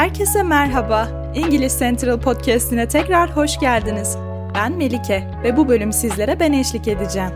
Herkese merhaba. İngiliz Central Podcast'ine tekrar hoş geldiniz. Ben Melike ve bu bölüm sizlere ben eşlik edeceğim.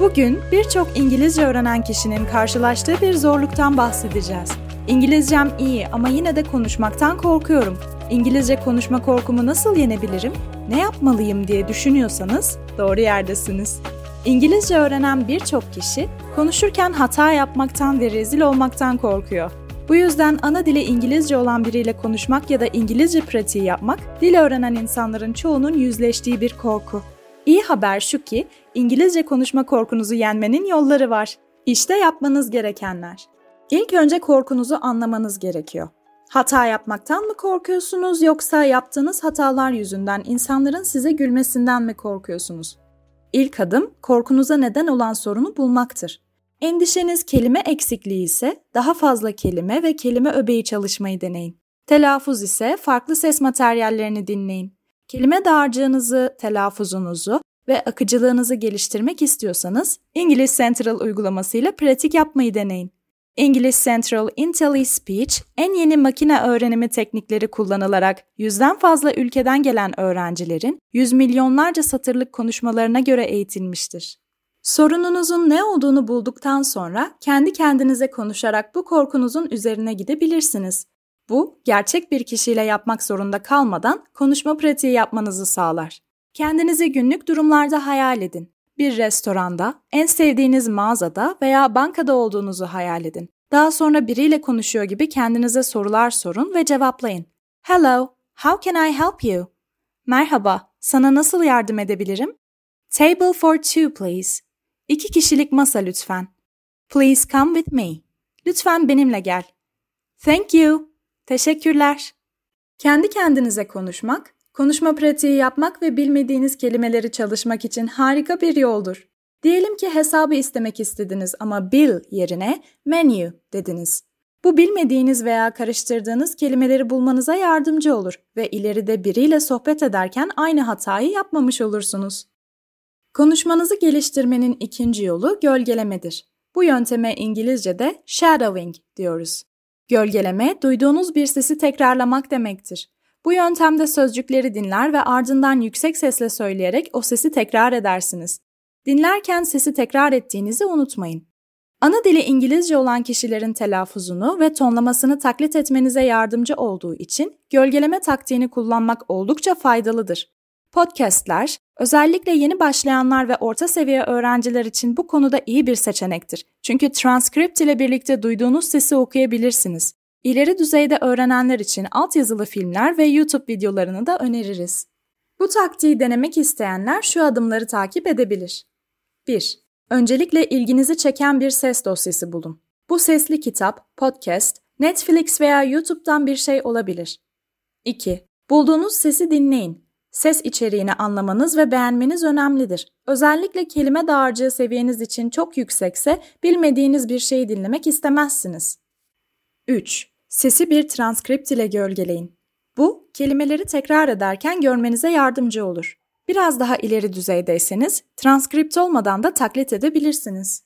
Bugün birçok İngilizce öğrenen kişinin karşılaştığı bir zorluktan bahsedeceğiz. İngilizcem iyi ama yine de konuşmaktan korkuyorum. İngilizce konuşma korkumu nasıl yenebilirim? Ne yapmalıyım diye düşünüyorsanız doğru yerdesiniz. İngilizce öğrenen birçok kişi konuşurken hata yapmaktan ve rezil olmaktan korkuyor. Bu yüzden ana dili İngilizce olan biriyle konuşmak ya da İngilizce pratiği yapmak, dil öğrenen insanların çoğunun yüzleştiği bir korku. İyi haber şu ki, İngilizce konuşma korkunuzu yenmenin yolları var. İşte yapmanız gerekenler. İlk önce korkunuzu anlamanız gerekiyor. Hata yapmaktan mı korkuyorsunuz yoksa yaptığınız hatalar yüzünden insanların size gülmesinden mi korkuyorsunuz? İlk adım korkunuza neden olan sorunu bulmaktır. Endişeniz kelime eksikliği ise daha fazla kelime ve kelime öbeği çalışmayı deneyin. Telaffuz ise farklı ses materyallerini dinleyin. Kelime dağarcığınızı, telaffuzunuzu ve akıcılığınızı geliştirmek istiyorsanız İngiliz Central uygulamasıyla pratik yapmayı deneyin. English Central IntelliSpeech en yeni makine öğrenimi teknikleri kullanılarak yüzden fazla ülkeden gelen öğrencilerin yüz milyonlarca satırlık konuşmalarına göre eğitilmiştir. Sorununuzun ne olduğunu bulduktan sonra kendi kendinize konuşarak bu korkunuzun üzerine gidebilirsiniz. Bu, gerçek bir kişiyle yapmak zorunda kalmadan konuşma pratiği yapmanızı sağlar. Kendinizi günlük durumlarda hayal edin. Bir restoranda, en sevdiğiniz mağazada veya bankada olduğunuzu hayal edin. Daha sonra biriyle konuşuyor gibi kendinize sorular sorun ve cevaplayın. Hello, how can I help you? Merhaba, sana nasıl yardım edebilirim? Table for two please. İki kişilik masa lütfen. Please come with me. Lütfen benimle gel. Thank you. Teşekkürler. Kendi kendinize konuşmak, konuşma pratiği yapmak ve bilmediğiniz kelimeleri çalışmak için harika bir yoldur. Diyelim ki hesabı istemek istediniz ama bill yerine menu dediniz. Bu bilmediğiniz veya karıştırdığınız kelimeleri bulmanıza yardımcı olur ve ileride biriyle sohbet ederken aynı hatayı yapmamış olursunuz. Konuşmanızı geliştirmenin ikinci yolu gölgelemedir. Bu yönteme İngilizce'de shadowing diyoruz. Gölgeleme, duyduğunuz bir sesi tekrarlamak demektir. Bu yöntemde sözcükleri dinler ve ardından yüksek sesle söyleyerek o sesi tekrar edersiniz. Dinlerken sesi tekrar ettiğinizi unutmayın. Ana dili İngilizce olan kişilerin telaffuzunu ve tonlamasını taklit etmenize yardımcı olduğu için gölgeleme taktiğini kullanmak oldukça faydalıdır. Podcast'ler, özellikle yeni başlayanlar ve orta seviye öğrenciler için bu konuda iyi bir seçenektir. Çünkü transkript ile birlikte duyduğunuz sesi okuyabilirsiniz. İleri düzeyde öğrenenler için altyazılı filmler ve YouTube videolarını da öneririz. Bu taktiği denemek isteyenler şu adımları takip edebilir. 1. Öncelikle ilginizi çeken bir ses dosyası bulun. Bu sesli kitap, podcast, Netflix veya YouTube'dan bir şey olabilir. 2. Bulduğunuz sesi dinleyin Ses içeriğini anlamanız ve beğenmeniz önemlidir. Özellikle kelime dağarcığı seviyeniz için çok yüksekse bilmediğiniz bir şeyi dinlemek istemezsiniz. 3. Sesi bir transkript ile gölgeleyin. Bu, kelimeleri tekrar ederken görmenize yardımcı olur. Biraz daha ileri düzeydeyseniz, transkript olmadan da taklit edebilirsiniz.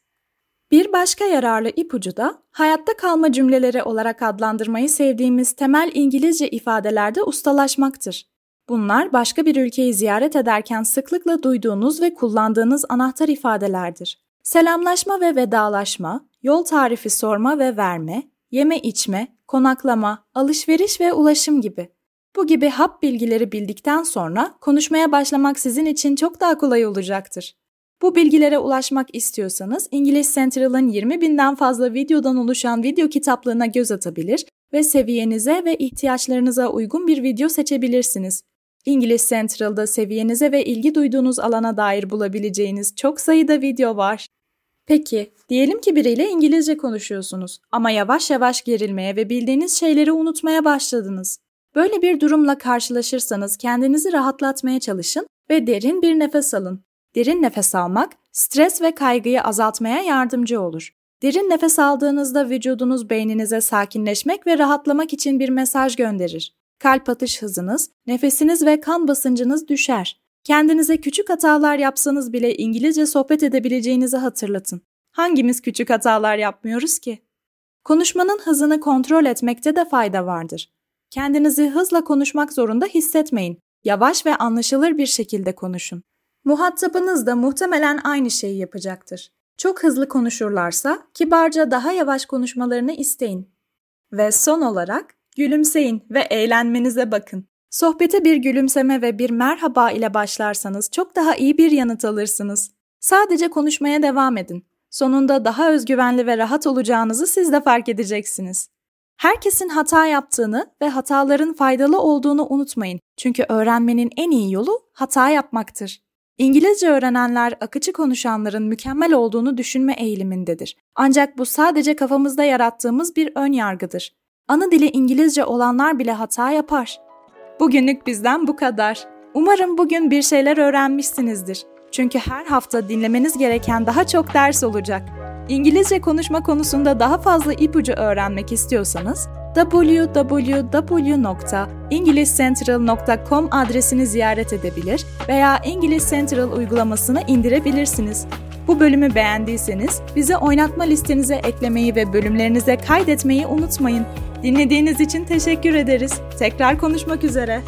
Bir başka yararlı ipucu da hayatta kalma cümleleri olarak adlandırmayı sevdiğimiz temel İngilizce ifadelerde ustalaşmaktır. Bunlar başka bir ülkeyi ziyaret ederken sıklıkla duyduğunuz ve kullandığınız anahtar ifadelerdir. Selamlaşma ve vedalaşma, yol tarifi sorma ve verme, yeme içme, konaklama, alışveriş ve ulaşım gibi. Bu gibi hap bilgileri bildikten sonra konuşmaya başlamak sizin için çok daha kolay olacaktır. Bu bilgilere ulaşmak istiyorsanız İngiliz Central'ın 20 binden fazla videodan oluşan video kitaplığına göz atabilir ve seviyenize ve ihtiyaçlarınıza uygun bir video seçebilirsiniz. İngiliz Central'da seviyenize ve ilgi duyduğunuz alana dair bulabileceğiniz çok sayıda video var. Peki, diyelim ki biriyle İngilizce konuşuyorsunuz ama yavaş yavaş gerilmeye ve bildiğiniz şeyleri unutmaya başladınız. Böyle bir durumla karşılaşırsanız kendinizi rahatlatmaya çalışın ve derin bir nefes alın. Derin nefes almak, stres ve kaygıyı azaltmaya yardımcı olur. Derin nefes aldığınızda vücudunuz beyninize sakinleşmek ve rahatlamak için bir mesaj gönderir kalp atış hızınız, nefesiniz ve kan basıncınız düşer. Kendinize küçük hatalar yapsanız bile İngilizce sohbet edebileceğinizi hatırlatın. Hangimiz küçük hatalar yapmıyoruz ki? Konuşmanın hızını kontrol etmekte de fayda vardır. Kendinizi hızla konuşmak zorunda hissetmeyin. Yavaş ve anlaşılır bir şekilde konuşun. Muhatabınız da muhtemelen aynı şeyi yapacaktır. Çok hızlı konuşurlarsa kibarca daha yavaş konuşmalarını isteyin. Ve son olarak gülümseyin ve eğlenmenize bakın. Sohbete bir gülümseme ve bir merhaba ile başlarsanız çok daha iyi bir yanıt alırsınız. Sadece konuşmaya devam edin. Sonunda daha özgüvenli ve rahat olacağınızı siz de fark edeceksiniz. Herkesin hata yaptığını ve hataların faydalı olduğunu unutmayın. Çünkü öğrenmenin en iyi yolu hata yapmaktır. İngilizce öğrenenler akıcı konuşanların mükemmel olduğunu düşünme eğilimindedir. Ancak bu sadece kafamızda yarattığımız bir ön yargıdır. Ana dili İngilizce olanlar bile hata yapar. Bugünlük bizden bu kadar. Umarım bugün bir şeyler öğrenmişsinizdir. Çünkü her hafta dinlemeniz gereken daha çok ders olacak. İngilizce konuşma konusunda daha fazla ipucu öğrenmek istiyorsanız www.englishcentral.com adresini ziyaret edebilir veya English Central uygulamasını indirebilirsiniz. Bu bölümü beğendiyseniz bizi oynatma listenize eklemeyi ve bölümlerinize kaydetmeyi unutmayın. Dinlediğiniz için teşekkür ederiz. Tekrar konuşmak üzere.